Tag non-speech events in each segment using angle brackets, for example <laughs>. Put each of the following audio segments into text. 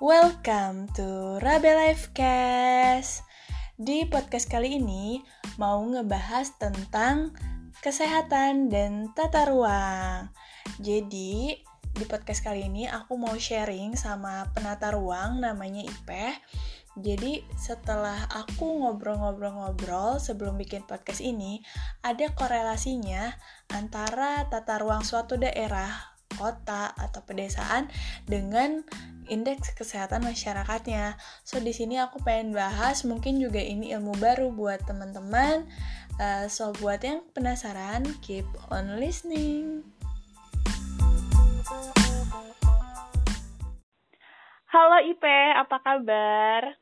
Welcome to Rabe Lifecast. Di podcast kali ini mau ngebahas tentang kesehatan dan tata ruang. Jadi, di podcast kali ini aku mau sharing sama penata ruang namanya Ipeh. Jadi setelah aku ngobrol-ngobrol-ngobrol sebelum bikin podcast ini, ada korelasinya antara tata ruang suatu daerah kota atau pedesaan dengan indeks kesehatan masyarakatnya. So di sini aku pengen bahas mungkin juga ini ilmu baru buat teman-teman. Uh, so buat yang penasaran, keep on listening. Halo Ipe, apa kabar?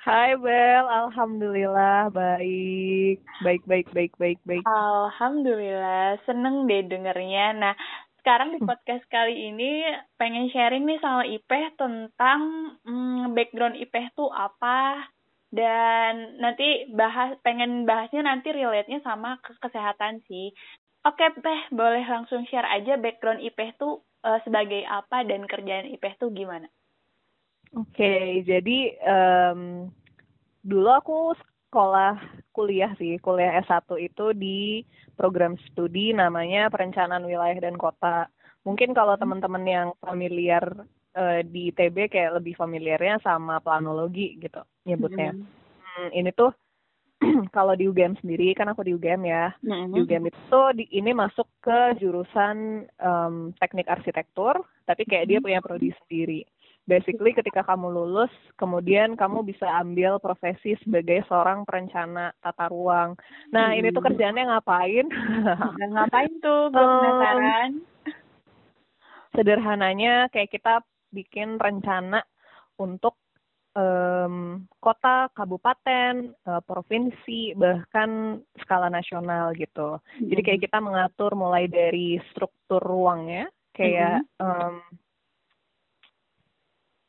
Hai Bel, alhamdulillah baik, baik, baik, baik, baik, baik. Alhamdulillah, seneng deh dengernya. Nah, sekarang di hmm. podcast kali ini pengen sharing nih sama Ipeh tentang hmm, background Ipeh tuh apa dan nanti bahas pengen bahasnya nanti relate-nya sama ke kesehatan sih. Oke, Peh, boleh langsung share aja background Ipeh tuh uh, sebagai apa dan kerjaan Ipeh tuh gimana? Oke, jadi um, dulu aku sekolah kuliah sih, kuliah S1 itu di program studi namanya Perencanaan Wilayah dan Kota. Mungkin kalau hmm. teman-teman yang familiar uh, di ITB kayak lebih familiarnya sama planologi gitu nyebutnya. Hmm. Hmm, ini tuh <clears throat> kalau di UGM sendiri kan aku di UGM ya. Hmm. Di UGM itu di, ini masuk ke jurusan um, teknik arsitektur, tapi kayak hmm. dia punya prodi sendiri basically ketika kamu lulus kemudian kamu bisa ambil profesi sebagai seorang perencana tata ruang nah hmm. ini tuh hmm. kerjaannya ngapain ngapain tuh <laughs> gue penasaran sederhananya kayak kita bikin rencana untuk um, kota, kabupaten, uh, provinsi, bahkan skala nasional gitu. Mm-hmm. Jadi kayak hmm. kita mengatur mulai dari struktur ruangnya, kayak mm-hmm. um,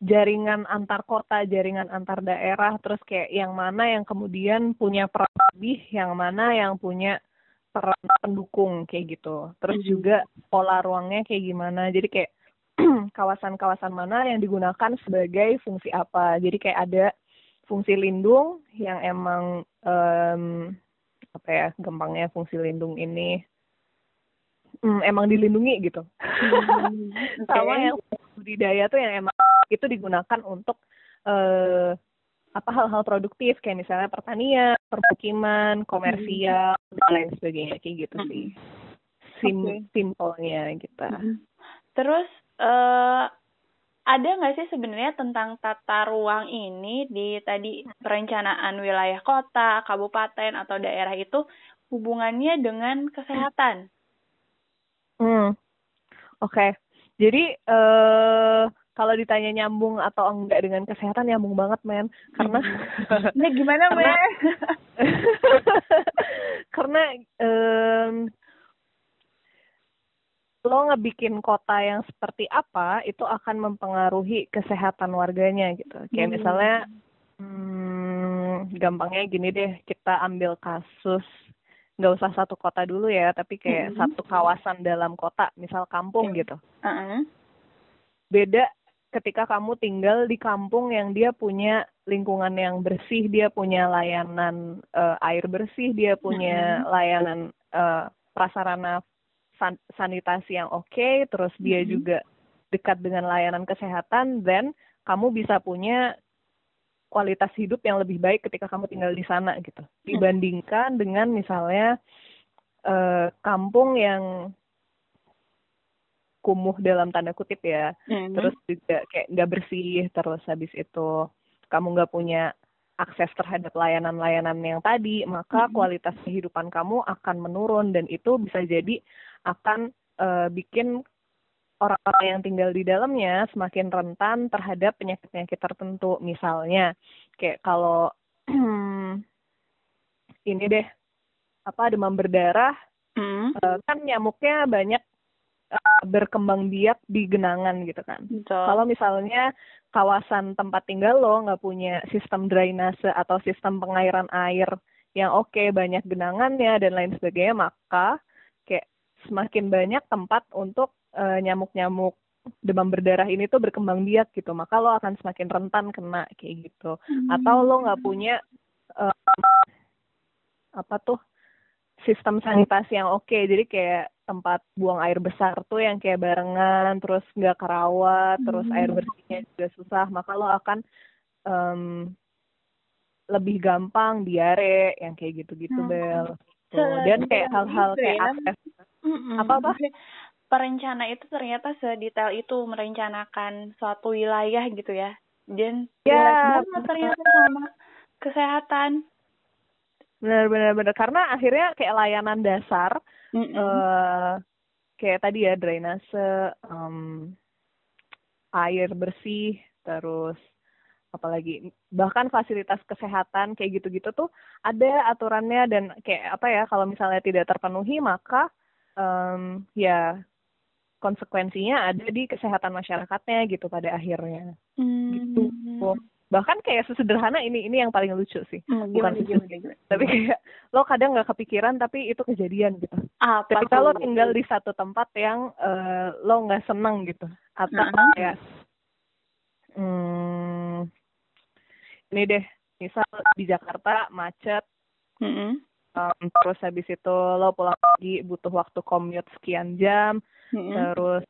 jaringan antar kota, jaringan antar daerah, terus kayak yang mana yang kemudian punya peran lebih, yang mana yang punya peran pendukung kayak gitu. Terus juga pola ruangnya kayak gimana. Jadi kayak <clears throat> kawasan-kawasan mana yang digunakan sebagai fungsi apa. Jadi kayak ada fungsi lindung yang emang um, apa ya gampangnya fungsi lindung ini um, emang dilindungi gitu. Hmm, okay. <laughs> Sama yang budidaya tuh yang emang itu digunakan untuk uh, apa hal-hal produktif kayak misalnya pertanian, permukiman, komersial hmm. dan lain sebagainya kayak gitu hmm. sih. Sim okay. simpelnya gitu. Hmm. Terus uh, ada nggak sih sebenarnya tentang tata ruang ini di tadi perencanaan wilayah kota, kabupaten atau daerah itu hubungannya dengan kesehatan? Hmm, oke. Okay. Jadi uh, kalau ditanya nyambung atau enggak dengan kesehatan nyambung banget men karena ini <laughs> gimana karena, men <laughs> karena um, lo ngebikin kota yang seperti apa itu akan mempengaruhi kesehatan warganya gitu kayak hmm. misalnya hmm, gampangnya gini deh kita ambil kasus nggak usah satu kota dulu ya tapi kayak hmm. satu kawasan dalam kota misal kampung gitu uh -uh. beda ketika kamu tinggal di kampung yang dia punya lingkungan yang bersih, dia punya layanan uh, air bersih, dia punya layanan uh, prasarana san sanitasi yang oke, okay, terus dia juga dekat dengan layanan kesehatan, dan kamu bisa punya kualitas hidup yang lebih baik ketika kamu tinggal di sana gitu. Dibandingkan dengan misalnya uh, kampung yang kumuh dalam tanda kutip ya mm-hmm. terus juga kayak nggak bersih terus habis itu kamu nggak punya akses terhadap layanan-layanan yang tadi maka mm-hmm. kualitas kehidupan kamu akan menurun dan itu bisa jadi akan uh, bikin orang-orang yang tinggal di dalamnya semakin rentan terhadap penyakit-penyakit tertentu misalnya kayak kalau <clears throat> ini deh apa demam berdarah mm. uh, kan nyamuknya banyak uh, berkembang biak di genangan gitu kan. Kalau misalnya kawasan tempat tinggal lo nggak punya sistem drainase atau sistem pengairan air yang oke okay, banyak genangannya dan lain sebagainya maka kayak semakin banyak tempat untuk uh, nyamuk-nyamuk demam berdarah ini tuh berkembang biak gitu. Maka lo akan semakin rentan kena kayak gitu. Atau lo nggak punya uh, apa tuh sistem sanitasi yang oke. Okay. jadi kayak tempat buang air besar tuh yang kayak barengan terus nggak kerawat terus air bersihnya juga susah. Maka lo akan um, lebih gampang diare yang kayak gitu-gitu hmm. bel. dan kayak hal-hal kayak ya. akses apa apa? Perencana itu ternyata sedetail itu merencanakan suatu wilayah gitu ya. Dan ya ternyata sama kesehatan benar benar benar karena akhirnya kayak layanan dasar mm -hmm. uh, kayak tadi ya drainase um, air bersih terus apalagi bahkan fasilitas kesehatan kayak gitu-gitu tuh ada aturannya dan kayak apa ya kalau misalnya tidak terpenuhi maka um, ya konsekuensinya ada di kesehatan masyarakatnya gitu pada akhirnya hmm. gitu bahkan kayak sesederhana ini ini yang paling lucu sih. Hmm, bukan gimana, gimana, tapi kayak lo kadang nggak kepikiran tapi itu kejadian gitu. Ah, ketika lo tinggal di satu tempat yang uh, lo nggak seneng gitu. Atau uh -huh. kayak hmm, ini deh misal di Jakarta macet mm -hmm. um, terus habis itu lo pulang lagi butuh waktu commute sekian jam hmm Terus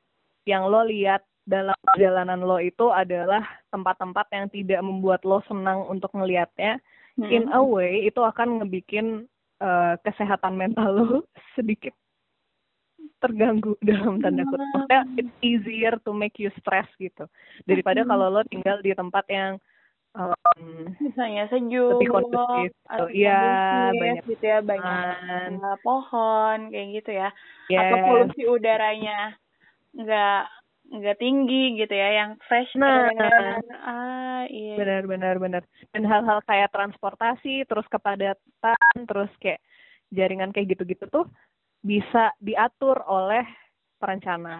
yang lo lihat dalam perjalanan lo itu adalah tempat-tempat yang tidak membuat lo senang untuk melihatnya. Mm-hmm. In a way itu akan ngebikin uh, kesehatan mental lo <laughs> sedikit terganggu <laughs> dalam tanda kutip. Maksudnya it's easier to make you stress gitu daripada mm-hmm. kalau lo tinggal di tempat yang um, misalnya sejuk lebih kondusif gitu. Iya, banyak gitu ya, banyak uh, pohon kayak gitu ya. Yes. Atau polusi udaranya nggak nggak tinggi gitu ya, yang fresh nah, kan. Ah, iya. Benar benar benar. Dan hal-hal kayak transportasi, terus kepadatan, terus kayak jaringan kayak gitu-gitu tuh bisa diatur oleh perencana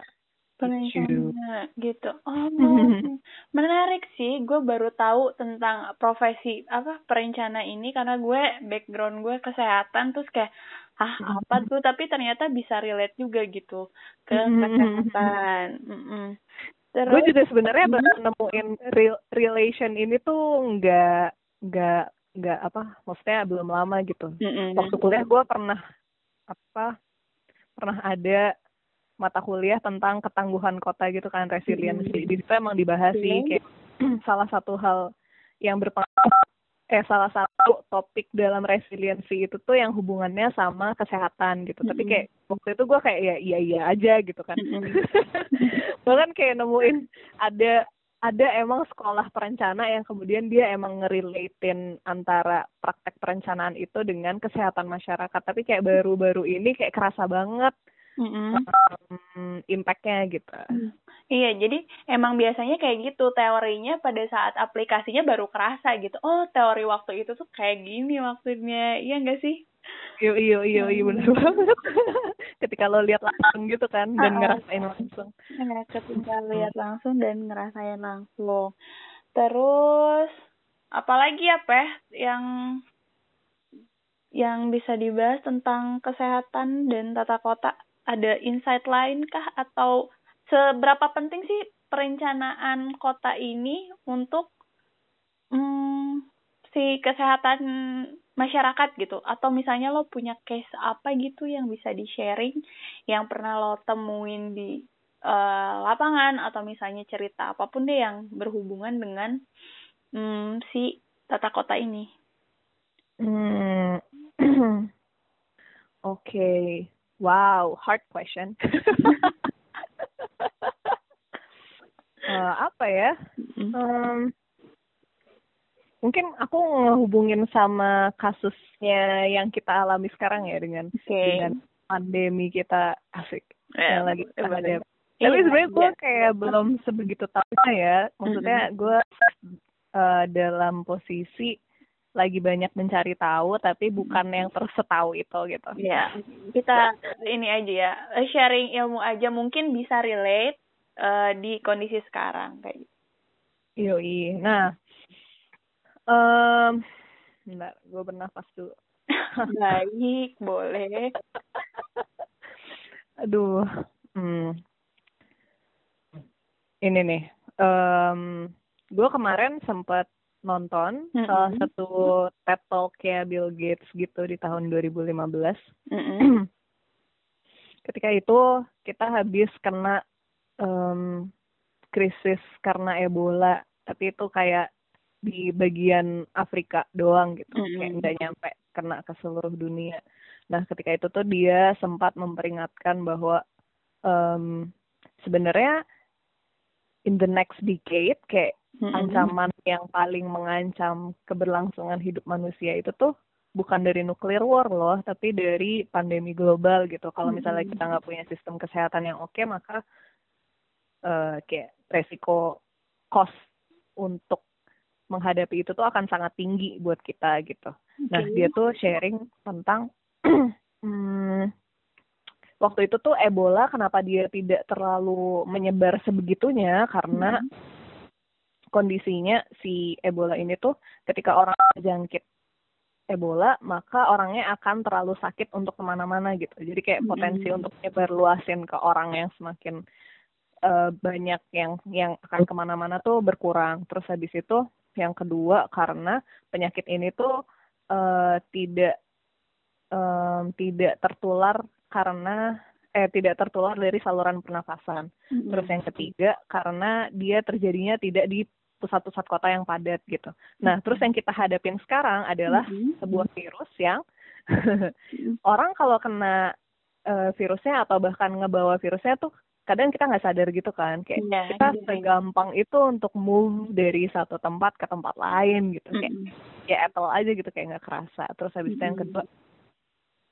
perencana gitu. Oh, <laughs> menarik sih. Gue baru tahu tentang profesi apa perencana ini karena gue background gue kesehatan terus kayak ah apa tuh tapi ternyata bisa relate juga gitu ke kesehatan. Mm -mm. Terus, gue juga sebenarnya baru nemuin real, relation ini tuh nggak nggak nggak apa maksudnya belum lama gitu. Mm -hmm. Waktu kuliah gue pernah apa pernah ada mata kuliah tentang ketangguhan kota gitu kan resiliensi. Hmm. Di situ emang dibahas sih hmm. kayak <clears throat> salah satu hal yang berpengaruh eh salah satu topik dalam resiliensi itu tuh yang hubungannya sama kesehatan gitu. Tapi kayak waktu itu gue kayak ya iya iya aja gitu kan. <laughs> Bahkan kayak nemuin ada ada emang sekolah perencana yang kemudian dia emang ngerelatein antara praktek perencanaan itu dengan kesehatan masyarakat. Tapi kayak baru-baru ini kayak kerasa banget mm-hmm. um, impactnya gitu. Mm. Iya, jadi emang biasanya kayak gitu teorinya pada saat aplikasinya baru kerasa gitu. Oh, teori waktu itu tuh kayak gini maksudnya, iya enggak sih? Iya, iya, iya, iya benar mm. banget. <laughs> ketika lo lihat langsung gitu kan dan uh ngerasain langsung. Ya, ketika lihat langsung dan ngerasain langsung. Terus apalagi apa ya yang yang bisa dibahas tentang kesehatan dan tata kota ada insight lain kah atau seberapa penting sih perencanaan kota ini untuk hmm, si kesehatan masyarakat gitu atau misalnya lo punya case apa gitu yang bisa di sharing yang pernah lo temuin di uh, lapangan atau misalnya cerita apa pun deh yang berhubungan dengan hmm, si tata kota ini. Hmm. <clears throat> Oke, okay. Wow, hard question. <laughs> uh, apa ya? Um, mungkin aku ngehubungin sama kasusnya yang kita alami sekarang ya dengan okay. dengan pandemi kita asik yeah, yang lagi ada. Tapi sebenarnya gue kayak belum sebegitu tahu ya. Maksudnya gue uh, dalam posisi lagi banyak mencari tahu tapi bukan yang terus tahu itu gitu. Iya. Kita ini aja ya, sharing ilmu aja mungkin bisa relate uh, di kondisi sekarang kayak gitu. Yoi. Nah, um, bentar, gue bernafas dulu. <laughs> Baik, boleh. <laughs> Aduh. Hmm. ini nih, um, gue kemarin sempat nonton mm -hmm. salah satu TED Talk kayak Bill Gates gitu di tahun 2015. Mm -hmm. Ketika itu kita habis kena um, krisis karena Ebola, tapi itu kayak di bagian Afrika doang gitu, mm -hmm. kayak nggak nyampe kena ke seluruh dunia. Nah, ketika itu tuh dia sempat memperingatkan bahwa um, sebenarnya in the next decade kayak mm-hmm. ancaman yang paling mengancam keberlangsungan hidup manusia itu tuh bukan dari nuclear war loh, tapi dari pandemi global gitu. Kalau misalnya kita nggak punya sistem kesehatan yang oke, maka uh, kayak resiko cost untuk menghadapi itu tuh akan sangat tinggi buat kita gitu. Okay. Nah dia tuh sharing tentang <clears throat> hmm, waktu itu tuh Ebola kenapa dia tidak terlalu menyebar sebegitunya karena hmm. kondisinya si Ebola ini tuh ketika orang terjangkit Ebola maka orangnya akan terlalu sakit untuk ke mana-mana gitu. Jadi kayak potensi hmm. untuk nyebar luasin ke orang yang semakin uh, banyak yang yang akan ke mana-mana tuh berkurang. Terus habis itu yang kedua karena penyakit ini tuh uh, tidak um, tidak tertular karena eh tidak tertular dari saluran pernafasan. Mm-hmm. Terus yang ketiga karena dia terjadinya tidak di pusat-pusat kota yang padat gitu. Nah, mm-hmm. terus yang kita hadapin sekarang adalah mm-hmm. sebuah virus yang <laughs> orang kalau kena uh, virusnya atau bahkan ngebawa virusnya tuh kadang kita nggak sadar gitu kan kayak yeah, kita yeah. segampang itu untuk move dari satu tempat ke tempat lain gitu kayak mm -hmm. ya Apple aja gitu kayak nggak kerasa terus habis mm -hmm. itu yang kedua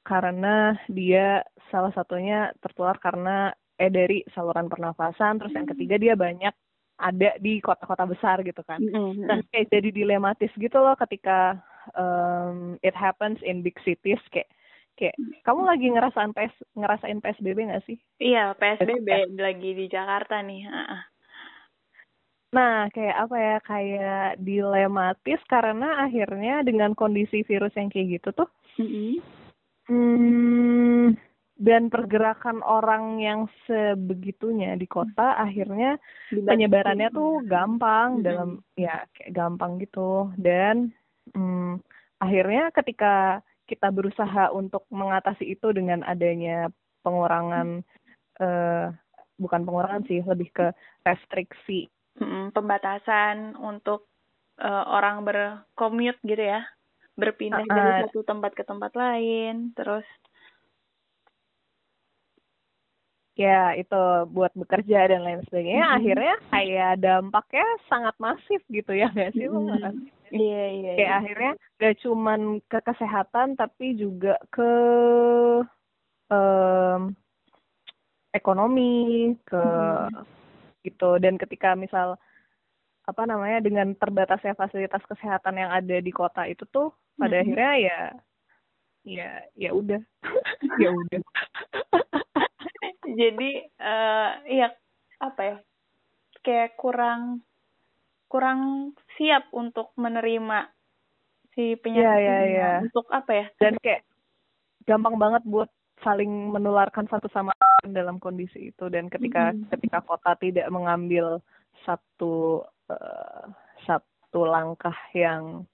karena dia salah satunya tertular karena eh dari saluran pernafasan terus yang ketiga dia banyak ada di kota-kota besar gitu kan mm -hmm. nah kayak jadi dilematis gitu loh ketika um, it happens in big cities kayak kayak kamu lagi ngerasain PS ngerasain PSBB nggak sih? Iya PSBB lagi di Jakarta nih. Nah kayak apa ya kayak dilematis karena akhirnya dengan kondisi virus yang kayak gitu tuh, mm-hmm. hmm, dan pergerakan orang yang sebegitunya di kota akhirnya penyebarannya tuh gampang mm-hmm. dalam ya kayak gampang gitu dan hmm, akhirnya ketika kita berusaha untuk mengatasi itu dengan adanya pengurangan uh, bukan pengurangan sih lebih ke restriksi. Hmm, pembatasan untuk uh, orang berkomut gitu ya. Berpindah uh, dari satu tempat ke tempat lain terus ya itu buat bekerja dan lain sebagainya mm -hmm. akhirnya kayak dampaknya sangat masif gitu ya nggak sih mm -hmm. Iya iya. Kayak iya. akhirnya gak cuman ke kesehatan tapi juga ke um, ekonomi, ke hmm. gitu. Dan ketika misal apa namanya dengan terbatasnya fasilitas kesehatan yang ada di kota itu tuh pada hmm. akhirnya ya ya ya udah <laughs> ya udah. <laughs> <laughs> Jadi uh, ya apa ya kayak kurang kurang siap untuk menerima si penyakit yeah, yeah, yeah. untuk apa ya dan kayak gampang banget buat saling menularkan satu sama lain dalam kondisi itu dan ketika mm -hmm. ketika kota tidak mengambil satu uh, satu langkah yang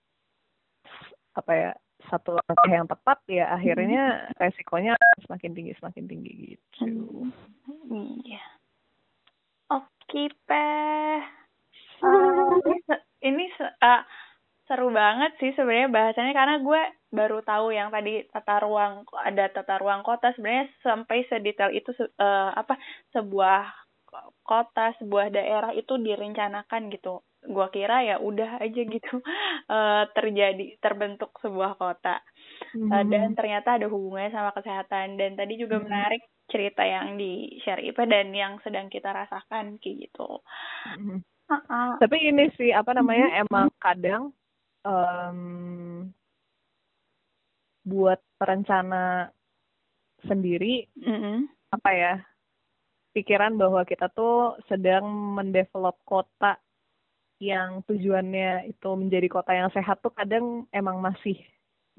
apa ya satu langkah yang tepat ya akhirnya resikonya semakin tinggi semakin tinggi gitu. Iya. Oke, okay, Peh. Uh, <laughs> ini uh, seru banget sih sebenarnya bahasanya karena gue baru tahu yang tadi tata ruang ada tata ruang kota sebenarnya sampai sedetail itu uh, apa sebuah kota sebuah daerah itu direncanakan gitu gue kira ya udah aja gitu uh, <laughs> terjadi terbentuk sebuah kota mm-hmm. uh, dan ternyata ada hubungannya sama kesehatan dan tadi juga mm-hmm. menarik cerita yang di share Ipa dan yang sedang kita rasakan kayak gitu mm-hmm uh Tapi ini sih apa namanya mm-hmm. emang kadang um, buat perencana sendiri mm-hmm. apa ya pikiran bahwa kita tuh sedang mendevelop kota yang tujuannya itu menjadi kota yang sehat tuh kadang emang masih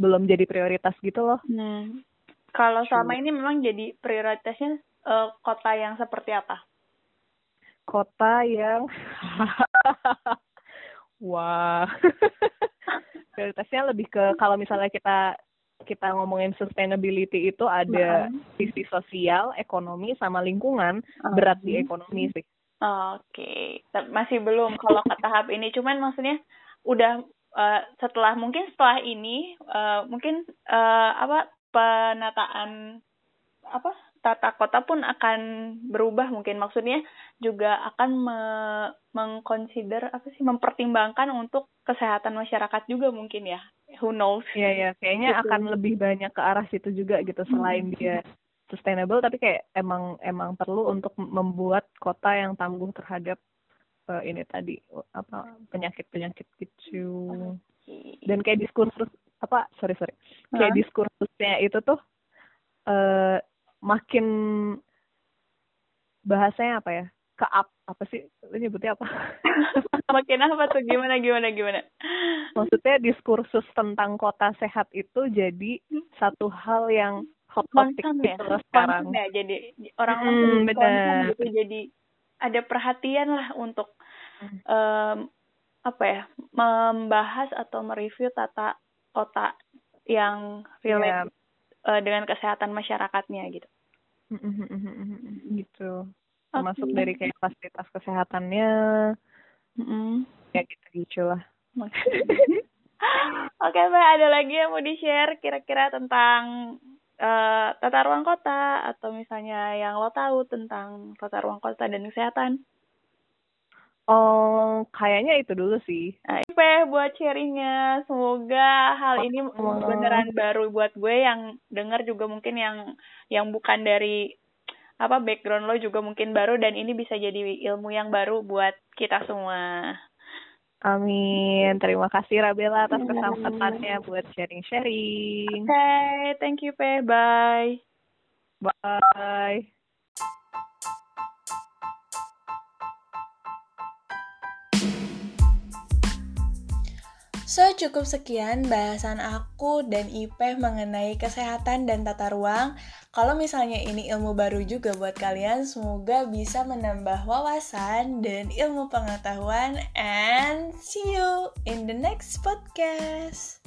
belum jadi prioritas gitu loh. Nah, kalau selama ini memang jadi prioritasnya uh, kota yang seperti apa? kota yang <laughs> wah <laughs> prioritasnya lebih ke kalau misalnya kita kita ngomongin sustainability itu ada sisi sosial, ekonomi sama lingkungan, berat di ekonomi sih. Oke, okay. masih belum kalau ke tahap ini, cuman maksudnya udah uh, setelah mungkin setelah ini uh, mungkin uh, apa penataan apa tata kota pun akan berubah mungkin maksudnya juga akan me mengconsider apa sih mempertimbangkan untuk kesehatan masyarakat juga mungkin ya who knows Iya ya kayaknya gitu. akan lebih banyak ke arah situ juga gitu selain hmm. dia sustainable tapi kayak emang emang perlu untuk membuat kota yang tangguh terhadap uh, ini tadi apa penyakit penyakit gitu dan kayak diskursus apa sorry sorry. Kayak diskursusnya itu tuh uh, makin bahasanya apa ya ke up apa sih lu nyebutnya apa? <laughs> Makin apa tuh? Gimana gimana gimana? Maksudnya diskursus tentang kota sehat itu jadi satu hal yang hot topic ya? gitu sekarang ya jadi orang hmm, benar gitu jadi ada perhatian lah untuk um, apa ya membahas atau mereview tata kota yang relate yeah. Iya. uh, dengan kesehatan masyarakatnya gitu gitu termasuk okay. dari kayak fasilitas kesehatannya mm-hmm. ya gitu gitu lah Oke, okay, Mbak, ada lagi yang mau di-share kira-kira tentang uh, tata ruang kota atau misalnya yang lo tahu tentang tata ruang kota dan kesehatan? Oh, kayaknya itu dulu sih. Nah, buat sharingnya. Semoga hal ini beneran baru buat gue yang dengar juga mungkin yang yang bukan dari apa background lo juga mungkin baru dan ini bisa jadi ilmu yang baru buat kita semua. Amin. Terima kasih Rabela atas kesempatannya buat sharing-sharing. Oke, okay, thank you Pe. Bye. Bye. So, cukup sekian bahasan aku dan Ipeh mengenai kesehatan dan tata ruang. Kalau misalnya ini ilmu baru juga buat kalian, semoga bisa menambah wawasan dan ilmu pengetahuan. And see you in the next podcast.